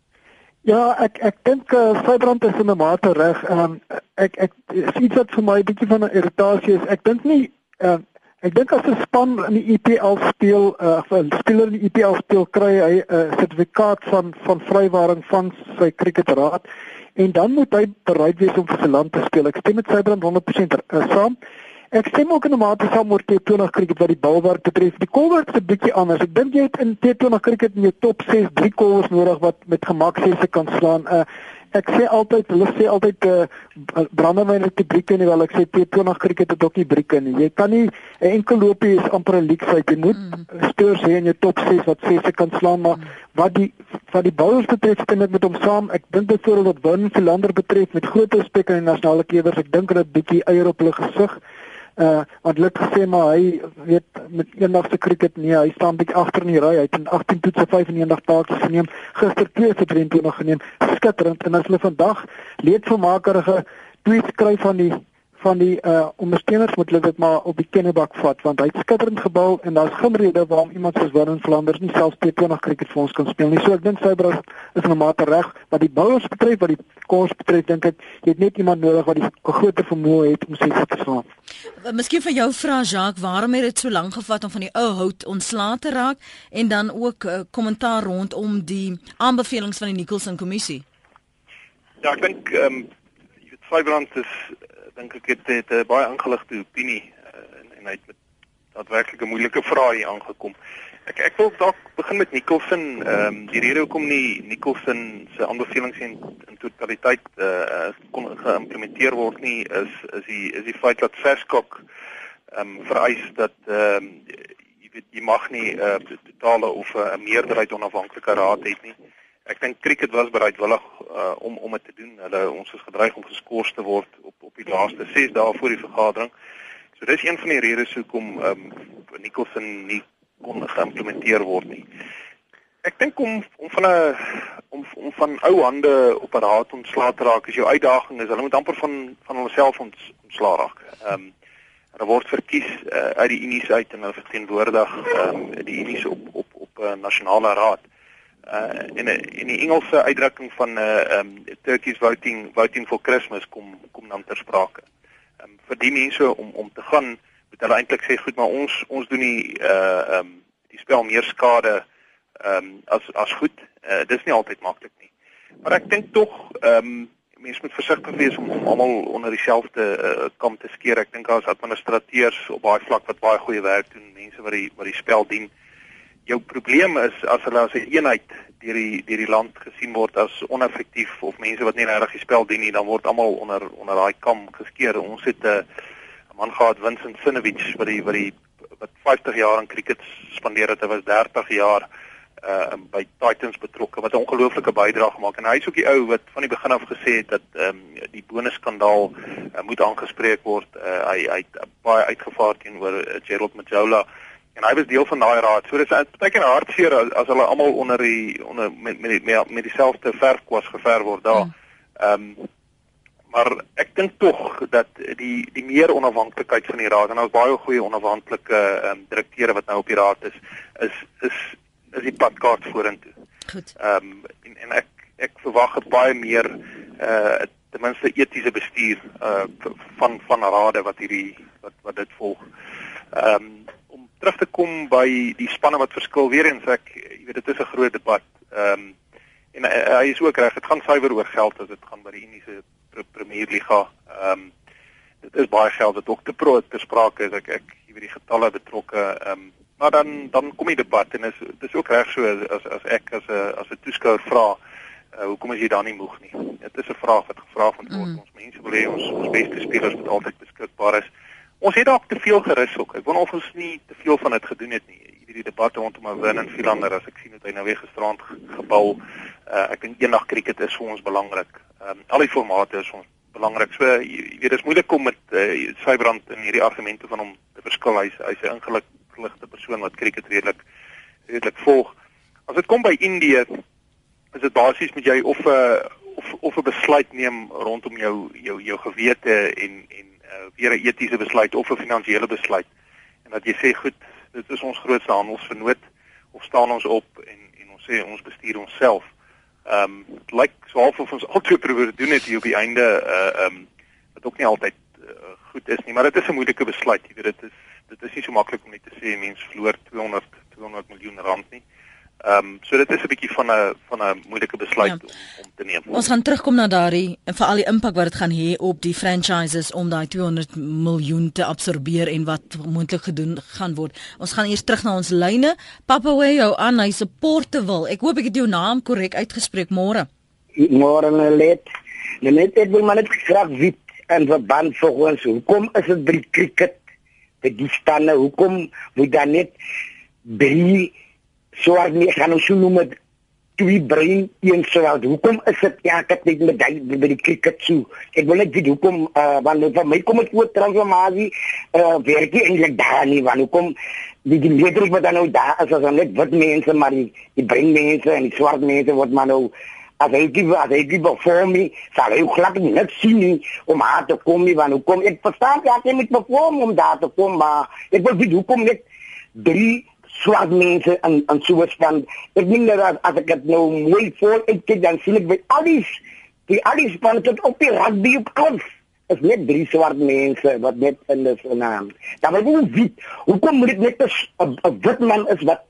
Ja, ek ek dink uh, Sybrand is in 'n mate reg. Um, ek ek sien dit vir my 'n bietjie van 'n irritasie is. Ek dink nie uh, ek dink as 'n span in die IPL speel, uh, of 'n speler in die IPL speel kry hy 'n uh, sertifikaat van van vrywaring van sy kriketraad en dan moet hy bereid wees om vir sy land te speel. Ek stem met Sybrand 100% uh, saam. Ek stem ook in 'n mate saam oor T20 cricket wat die balwerk betref. Die kolwerk is 'n bietjie anders. Ek dink jy het in T20 cricket in jou top 6 drie kolwers nodig wat met gemak sesse kan slaan. Uh ek sê altyd, hulle sê altyd uh brandewyn het die brieke nie, wel ek sê T20 cricket het ook nie brieke nie. Jy kan nie 'n enkel loopie is amper 'n leak site. Jy moet mm. speurs hê in jou top 6 wat sesse kan slaan, maar mm. wat die wat die bowlers betref, stem ek met hom saam. Ek dink byvoorbeeld wat Win Philander betref met groot respek aan die nasionale kewers, ek dink hulle het bietjie eier op hulle gesig uh hulle het gesê maar hy weet met eendag se cricket nee hy staan bietjie agter in die ry. Hy het in 18 toetse 95 taakjes geneem gister 2 vir 23 geneem skitterend. En as hulle vandag leedvermakerige tweets kry van die van die uh ondersteuners moet hulle dit maar op die kennebak vat want hy het skitterend gebou en daar's geen rede waarom iemand soos Warren Flanders nie selfs T20 cricket vir ons kan speel nie. So ek dink Sybrand is in 'n mate reg wat die bouers betref, wat die kos betref, dink ek jy het net iemand nodig wat die groter vermoë het om sy te slaan. Miskien vir jou vra Jacques, waarom het dit so lank gevat om van die ou hout ontslae te raak en dan ook uh, kommentaar rondom die aanbevelings van die Nicholson kommissie? Ja, ek dink ehm um, Sybrand is dink ek het het 'n baie ingeligte opinie uh, en, en hy het met daadwerklik 'n moeilike vraag hier aangekom. Ek ek wil dalk begin met Nicholson. Ehm um, die rede hoekom nie Nicholson se aanbevelings in, in totaliteit eh uh, kon geïmplementeer word nie is is die is die feit dat Verskok ehm um, vereis dat ehm um, jy weet jy mag nie 'n uh, totale of 'n uh, meerderheid onafhanklike raad hê nie. Ek dink cricket was bereidwillig uh, om om dit te doen. Hulle ons is gedreig om geskort te word op op die laaste 6 dae voor die vergadering. So dis een van die redes hoekom ehm um, Nicholson nie kon geïmplementeer word nie. Ek dink om om van 'n om om van ou hande op 'n raad ontslae te raak is jou uitdaging is hulle moet amper van van hulself ons ontslae raak. Ehm um, hulle word verkies uh, uit die Unie se uit en hulle verteenwoordig ehm um, die Unie se op op op 'n uh, nasionale raad uh in 'n in die Engelse uitdrukking van 'n uh, um Turkey's voting voting for Christmas kom kom dan ter sprake. Um vir die mense om om te gaan moet hulle eintlik sê goed maar ons ons doen die uh um die spel meer skade um as as goed. Uh dis nie altyd maklik nie. Maar ek dink tog um mense moet versigtig wees om om almal onder dieselfde uh, kam te skeer. Ek dink daar's administrateurs op baie vlak wat baie goeie werk doen, mense wat die wat die spel dien. Jou probleem is as hulle as 'n een eenheid deur die deur die land gesien word as oneffektief of mense wat nie regtig die spel dien nie, dan word almal onder onder daai kam geskeer. Ons het 'n uh, man gehad Vincent Sinovich wat die wat die wat 50 jaar in cricket spandeer het. Hy was 30 jaar uh by Titans betrokke wat 'n ongelooflike bydrae gemaak en hy is ook die ou wat van die begin af gesê het dat ehm um, die bonusskandaal uh, moet aangespreek word. Uh, hy hy het baie uitgevaar teenoor uh, Gerald Majola en hy was deel van daai raad. So dis baie keer hartseer as, as hulle almal onder die onder met met met, met dieselfde verfkwas gever word daar. Hmm. Ehm um, maar ek dink tog dat die die meer onafhanklikheid van die raad en daar's baie goeie onafhanklike ehm um, direkteure wat nou op die raad is is is is die padkaart vorentoe. Goed. Ehm um, en, en ek ek verwag baie meer uh ten minste etiese bestuur uh van van rade wat hierdie wat wat dit volg. Ehm um, terug te kom by die spanne wat verskil weer eens ek jy weet dit is 'n groot debat. Ehm um, en uh, hy is ook reg, dit gaan suiwer oor geld as dit gaan by die Indiese Premier Liga. Ehm um, dit is baie geld wat ook te pro te sprake is. Ek ek jy weet die getalle betrokke ehm um, maar dan dan kom die debat en is dis ook reg so as as ek as 'n as 'n toeskouer vra uh, hoekom is jy dan nie moeg nie dit is 'n vraag wat gevra word mm. ons mense wil hê ons ons beste spelers moet altyd beskikbaar is ons het dalk te veel gerus ook. Ek wonder of ons nie te veel van dit gedoen het nie. Hierdie debat rondom 'n wen en Philander as ek sien dat hy nou weer gisterand gebou uh, ek dink eendag cricket is vir ons belangrik. Um, al die formate is ons belangrik. So jy weet dit is moeilik om met uh, Sybrand in hierdie argumente van hom te verskil. Hy's hy's 'n ingelig verligte persoon wat cricket redelik redelik volg. As dit kom by Indië, is dit basies moet jy of 'n uh, of of 'n besluit neem rondom jou jou jou gewete en en uh, weer 'n etiese besluit of 'n finansiële besluit. En dat jy sê goed, dit is ons grootste handelsvernoot of staan ons op en en ons sê ons bestuur onsself. Ehm um, dit lyk so half of ons altyd probeer doen dit hier op die einde uh ehm um, wat ook nie altyd uh, goed is nie, maar dit is 'n moeilike besluit. Jy weet dit is dit is nie so maklik om net te sê mense verloor 200 200 miljoen rand nie. Ehm um, so dit is 'n bietjie van 'n van 'n moeilike besluit ja. om, om te neem. Ons gaan terugkom na daardie en vir al die impak wat dit gaan hê op die franchises om daai 200 miljoen te absorbeer en wat moontlik gedoen gaan word. Ons gaan eers terug na ons lyne. Papa hoe jou aan hy se Portewil. Ek hoop ek het jou naam korrek uitgespreek môre. Môre net. Net ek wil maar net graag weet en verband ons. Hoekom is dit by cricket vir die stande hoekom moet dan net drie soort nie gaan ons noem dit twee brein een soort hoekom is dit ja ek het net met die by die cricket so? Ek wil net weet hoekom uh, want vir my kom dit oor transformasie uh, werk nie eintlik daar nie want hoekom die die leerders wat dan nou daar is as net wat mense maar die, die brein mense en die swart mense wat maar nou as hy gee as hy gee vir my sal hy glad nie net sien nie om haar te kom nie want hoekom ek verstaan ja jy moet perform om daar te kom maar ek wil weet hoekom net drie swart mense en en so span ek dink dat as ek dit nou mooi voor ek kyk dan sien ek by alles die alles span tot op die rugby op golf is net drie swart mense wat net in die naam dan wil ek weet hoekom moet dit net 'n wit man is wat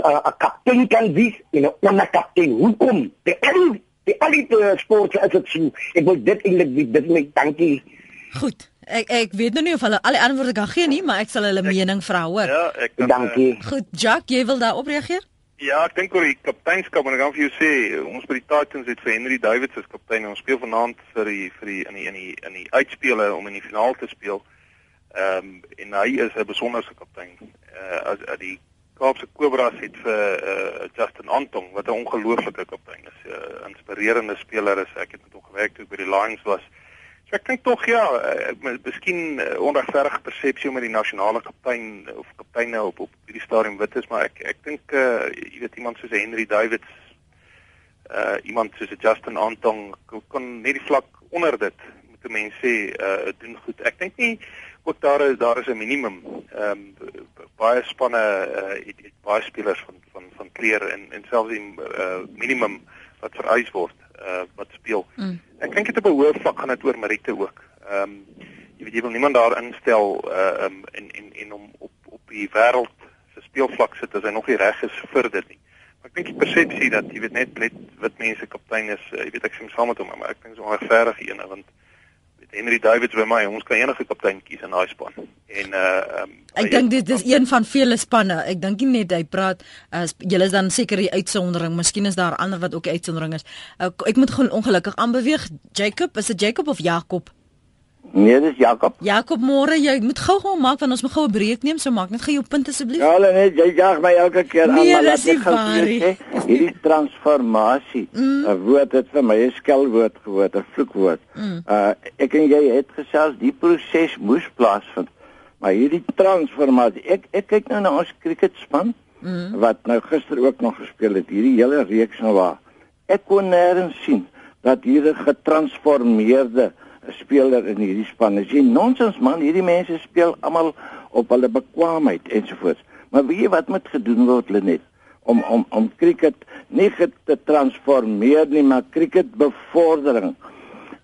'n uh, kaptein kan wees en 'n onderkaptein. Hoekom? Die al die al die uh, sporte is dit so. Ek wil dit eintlik weet. Dit net dankie. Goed. Ek ek weet nou nie of hulle al die antwoorde kan gee nie, maar ek sal hulle mening vra hoor. Ja, ek kan, dankie. Uh, Goed, Jack, jy wil daarop reageer? Ja, ek dink oor die kapteinskap en ek kan vir jou sê, ons by die Titans het vir Henry Davids as kaptein. Ons speel vanaand vir die vir die in die in die in die uitspele om in die finaal te speel. Ehm um, en hy is 'n besonderse kaptein. Uh as, as die Kaapse Cobras het vir uh, Justin Antong wat 'n ongelooflike kaptein is, 'n uh, inspirerende speler is. Ek het met hom gewerk toe by die Lions was. So ek dink tog ja, ek uh, miskien uh, onregverdige persepsie met die nasionale kaptein of kapteine op op hierdie stadium wit is, maar ek ek dink uh, jy weet iemand soos Henry Davids uh iemand soos Justin Antong kon net die vlak onder dit moet mense sê uh doen goed. Ek dink nie ook daar is daar is 'n minimum. Ehm um, baie spanne uh, het, het baie spelers van van van kleur en en selfs die uh, minimum wat vereis word uh, wat speel. Mm. Ek dink dit op 'n hoë vlak gaan dit oor Marite ook. Ehm um, jy weet jy wil niemand daar instel uh, um, en en en om op op die wêreld se speelvlak sit as hy nog nie reg is vir dit nie. ek dink die persepsie dat jy weet net net wit mense kaptein is, uh, jy weet ek sê saam met hom, maar ek dink so 'n regverdige ene want Henry Davids by my, ons kan enige kaptein kies in daai span. En uh um, Ek dink dit is een van vele spanne. Ek dink nie net hy praat as julle is dan seker die uitsondering. Miskien is daar ander wat ook die uitsondering is. Ek, ek moet ongelukkig aanbeweeg. Jacob, is dit Jacob of Jakob? Nee, dis Jakob. Jakob, môre jy moet gou-gou maak want ons moet gou 'n breek neem, so maak net gou jou punt asseblief. Ja, hulle net jy jag my elke keer aan nee, maar laat ek gou sê, hierdie transformasie, 'n mm. woord het vir my 'n skelwoord geword, 'n vloekwoord. Mm. Uh ek en jy het gesels die proses moes plaasvind. Maar hierdie transformasie, ek ek kyk nou na ons cricketspan mm. wat nou gister ook nog gespeel het, hierdie hele reeks nou waar ek kon nêrens sien dat hier 'n getransformeerde speler in hierdie span. As jy nonsens man, hierdie mense speel almal op hulle bekwaamheid ensovoorts. Maar weet jy wat moet gedoen word Lenet om om om cricket nie te transformeer nie, maar cricket bevordering.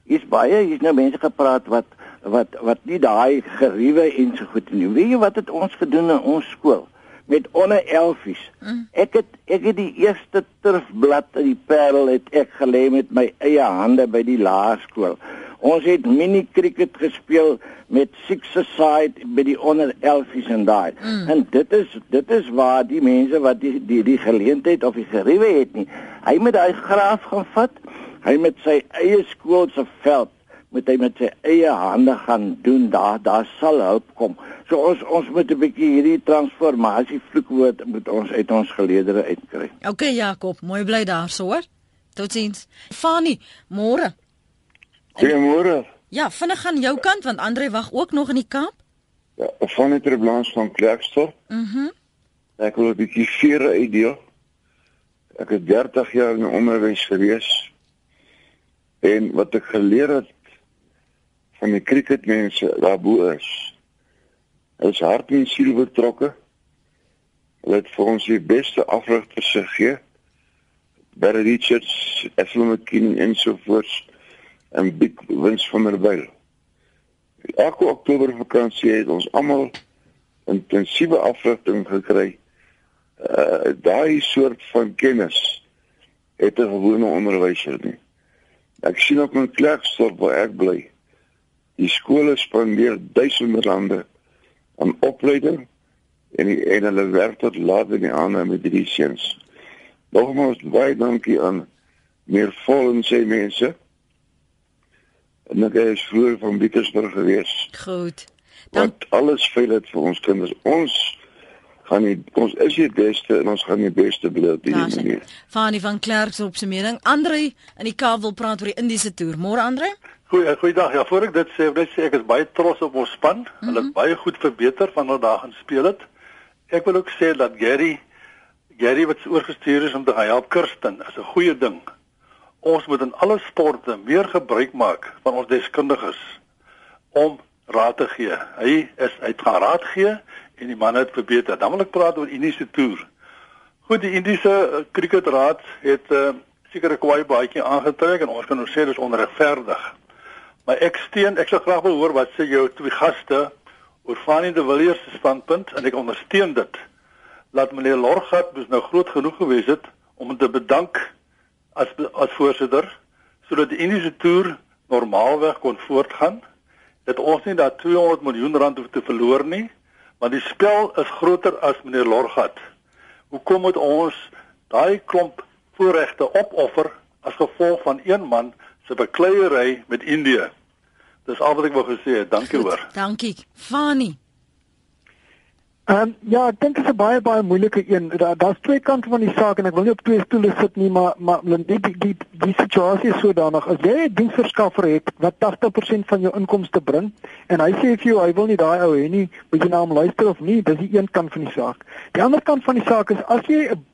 Is baie hier's nou mense gepraat wat wat wat nie daai geriewe en so goed nie. Weet jy wat het ons gedoen in ons skool? met onder 11s. Mm. Ek het ek het die eerste turfblad in die Parel het ek gelê met my eie hande by die laerskool. Ons het mini cricket gespeel met six aside by die onder 11s en daai. Mm. En dit is dit is waar die mense wat die die die geleentheid of die geriewe het nie. Hy moet daai graaf gaan vat. Hy met sy eie skool se veld moet hy met sy eie hande gaan doen daar daar sal hulp kom. So ons ons moet 'n bietjie hierdie transformasie vloekwoord moet ons uit ons geleedere uitkry. OK Jakob, mooi bly daar so hoor. Totsiens. Fani, môre. Goeiemôre. Ja, vinnig aan jou kant want Andre wag ook nog in die Kaap. Ja, van die Terblans van Klerksdorp. Mhm. Mm ek wil 'n bietjie vere uitdeel. Ek het 30 jaar in onderwys gewees. En wat ek geleer het van die cricketmense daarbo is, is hart en siel betrokke. Hulle het vir ons die beste afrigters gegee. Barry Richards, Ethel McKinnon en so voort en Big Wins van der Byl. Elke Oktober vakansie het ons almal intensiewe afrigting gekry. Uh daai soort van kennis het 'n gewone onderwyser nie. Ek sien op my Klerksdorp waar ek bly. Die skole spandeer duisende rande aan opleiding en die, en hulle werk tot laat in die aande met die seuns. Nogmaals baie dankie aan meer volgens sê mense en ek is vroeër van Pietersburg gewees. Goed. Dan Wat alles veilig vir ons kinders. Ons gaan nie ons is die beste en ons gaan die beste bly op hierdie manier. Fanie van Klerks op sy mening. Andre in die Kaap wil praat oor die Indiese toer. Môre Andre? Goeie goeiedag. Ja, voor ek dit sê, wil ek sê ek is baie trots op ons span. Mm -hmm. Hulle het baie goed verbeter van wat daar gaan speel het. Ek wil ook sê dat Gary Gary wat oorgestuur is om te help Kirsten, is 'n goeie ding ons moet in alle sporte meer gebruik maak van ons deskundiges om raad te gee. Hy is uit gaan raad gee en die man het verbeter. Dan wil ek praat oor Indiese toer. Goed, die Indiese kriketraad het 'n uh, sekere kwaai baadjie aangetrek en ons kan nou sê dis onregverdig. Maar ek steun, ek sou graag wil hoor wat sê jou twee gaste oor Fanie de Villiers se standpunt en ek ondersteun dit. Laat meneer Lorgat dus nou groot genoeg gewees het om te bedank as as voorsitter sodat die Indiese toer normaalweg kon voortgaan. Dit ons nie dat 200 miljoen rand hoef te verloor nie, want die spel is groter as meneer Lorgat. Hoekom moet ons daai klomp voorregte opoffer as gevolg van een man se bekleierery met Indië? Dis al wat ek wou gesê het. Dankie hoor. Dankie. Fani. Ehm um, ja, ek dink dit is 'n baie baie moeilike een. Daar daar's twee kante van die saak en ek wil nie op twee stoele sit nie, maar maar die die die, die situasie is sodanig as jy 'n diensverskaffer het wat 80% van jou inkomste bring en hy sê vir jou hy wil nie daai ou hê nie, moet jy na hom luister of nie, dis die een kant van die saak. Die ander kant van die saak is as jy 'n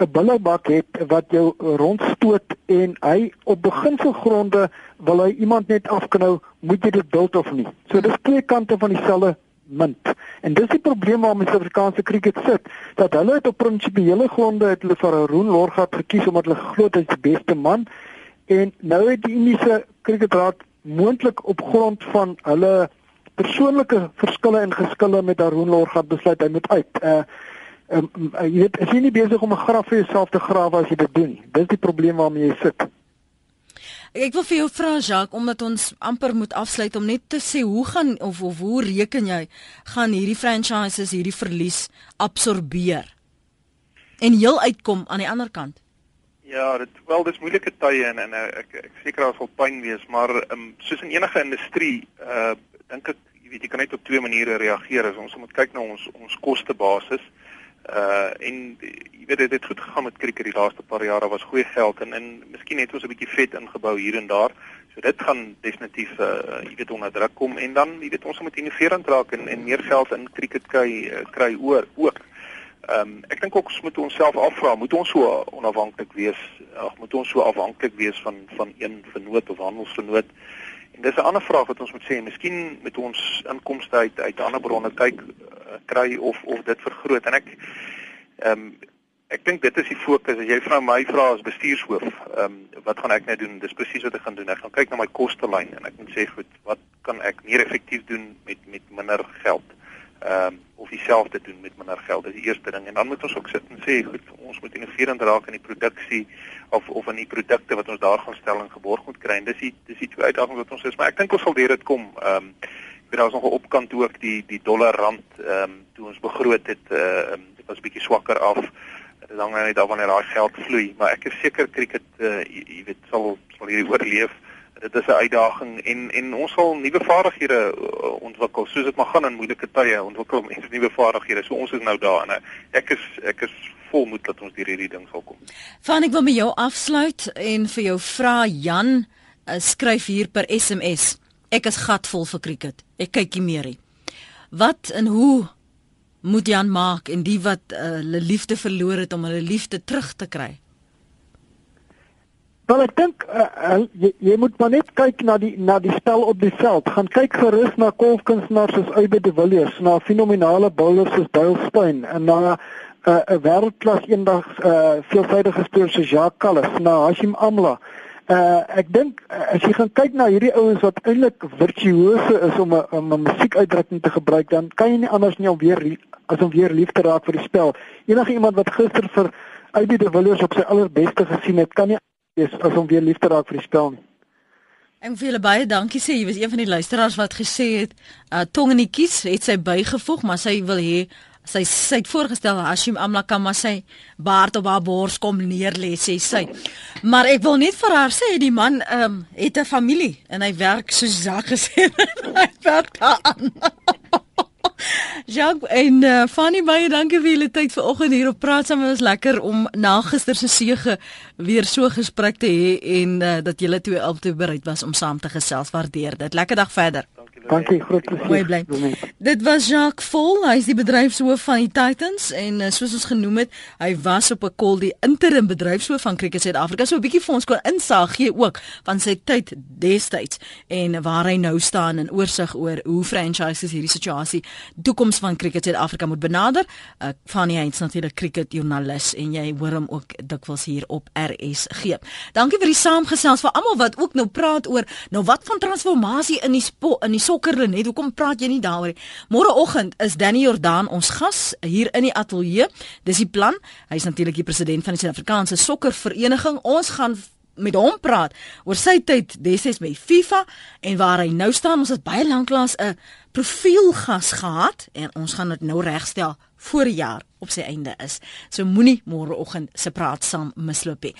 'n billebak het wat jou rondstoot en hy op beginselgronde wil hy iemand net afknou, moet jy dit duld of nie. So dis twee kante van dieselfde munt. En dis die probleem waarmee Suid-Afrikaanse krieket sit, dat hulle het op prinsipiële gronde het hulle vir Haroon Lorgat gekies omdat hulle glo hy is die beste man en nou het die Indiese Kriketraad moontlik op grond van hulle persoonlike verskille en geskille met Haroon Lorgat besluit hy moet uit. Uh Um, jy weet, as jy nie besig om 'n graf vir jouself te grawe as jy dit doen. Dis die probleem waarmee jy sit. Ek wil vir jou vra Jacques omdat ons amper moet afsluit om net te sê hoe gaan of of hoe reken jy gaan hierdie franchises hierdie verlies absorbeer en heel uitkom aan die ander kant? Ja, dit wel dis moeilike tye en en ek ek seker daar sal pyn wees, maar um, soos in enige industrie, uh dink ek jy weet jy kan net op twee maniere reageer. As ons moet kyk na ons ons kostebasis uh en jy weet dit het goed gegaan met krieket die laaste paar jare was goeie geld en en miskien het ons 'n bietjie vet ingebou hier en daar. So dit gaan definitief uh jy weet onder druk kom en dan jy weet ons moet innoverend raak en en meer geld in krieket kry uh, kry oor ook. Ehm um, ek dink ook ons moet onsself afvra, moet ons so onafhanklik wees? Ag, moet ons so afhanklik wees van van een vennoot of handelsvennoot? En dis 'n ander vraag wat ons moet sê, miskien met ons inkomste uit uit ander bronne kyk kry of of dit vergroot. En ek ehm um, ek dink dit is die fokus. As jy vra my vra as bestuurshoof ehm um, wat gaan ek nou doen? Dis presies wat ek gaan doen. Ek gaan kyk na my kostelyn en ek moet sê goed wat kan ek meer effektief doen met met minder geld ehm um, of dieselfde doen met minder geld. Dis die eerste ding. En dan moet ons ook sit en sê goed ons moet innoverend raak in die produksie of of in die produkte wat ons daar gaan stel en geborg moet kry. En dis die dis die twee uitdagings wat ons is. Maar ek dink ons sal deur dit kom. Ehm um, weet daar was nog 'n opkant ook die die dollar rand ehm um, toe ons begroot het ehm uh, dit was bietjie swakker af. Dit is langer net wanneer daai geld vloei. Maar ek is seker cricket uh, jy, jy weet sal sal hierdie oorleef dit is 'n uitdaging en en ons sal nuwe vaardighede uh, ontwikkel soos dit maar gaan in moeilike tye ontwikkel mense nuwe vaardighede so ons is nou daar en uh, ek is ek is volmoed dat ons deur hierdie ding sal kom. Van ek wil met jou afsluit en vir jou vra Jan uh, skryf hier per SMS ek is gatvol vir cricket. Ek kyk nie meer nie. Wat en hoe moet Jan maak en die wat uh, hulle liefde verloor het om hulle liefde terug te kry? Wel ek dink uh, jy, jy moet maar net kyk na die na die spel op die veld. Gaan kyk gerus na golfkunstenaars soos Ube de Villiers, na fenominale bowlers soos Dale Steyn en na 'n uh, wêreldklas eendag uh, veelvoudige speler soos Jacques Kallis, na Hashim Amla. Uh ek dink as jy gaan kyk na hierdie ouens wat eintlik virtuose is om 'n om 'n musiekuitdrukking te gebruik, dan kan jy nie anders nie om weer as om weer lief te raak vir die spel. Enige iemand wat gister vir Ivy de Villiers op sy allerbeste gesien het, kan nie wees as om weer lief te raak vir die spel nie. En vir julle baie dankie sê jy was een van die luisteraars wat gesê het uh tong in die kies het sy bygevoeg maar sy wil hê sy sy het voorgestel Hashim Amla kan maar sy baard op haar bors kom neer lê sê sy. Maar ek wil net vir haar sê die man ehm um, het 'n familie en hy werk soos Jacques gesê hy werk aan. Jacques en uh, Fanny baie dankie vir julle tyd vanoggend hier op praat saam. Dit was lekker om na gister se sege weer so gesprek te hê en uh, dat julle twee altyd bereid was om saam te gesels. Waardeer dit. Lekker dag verder. Dankie, groot plesier. Mooi bly. Dit was Jacques Vol, hy is die bedryfshoof van die Titans en uh, soos ons genoem het, hy was op 'n call die interim bedryfshoof van Cricket Suid-Afrika. So 'n bietjie vir ons kon insig gee ook van sy tyd destyds en waar hy nou staan en oorsig oor hoe franchises hierdie situasie toekoms van Cricket Suid-Afrika moet benader. Van hy is natuurlik cricket joernalis en jy hoor hom ook dikwels hier op RSG. Dankie vir die saamgesels vir almal wat ook nou praat oor nou wat van transformasie in die sport in die sokker Lenet, hoekom praat jy nie daaroor nie? Môreoggend is Danny Jordaan ons gas hier in die ateljee. Dis die plan. Hy is natuurlik die president van die Suid-Afrikaanse Sokkervereniging. Ons gaan met hom praat oor sy tyd destyds by FIFA en waar hy nou staan. Ons het baie lanklaas 'n profielgas gehad en ons gaan dit nou regstel voor die jaar op sy einde is. So moenie môreoggend se praat saam misloop nie.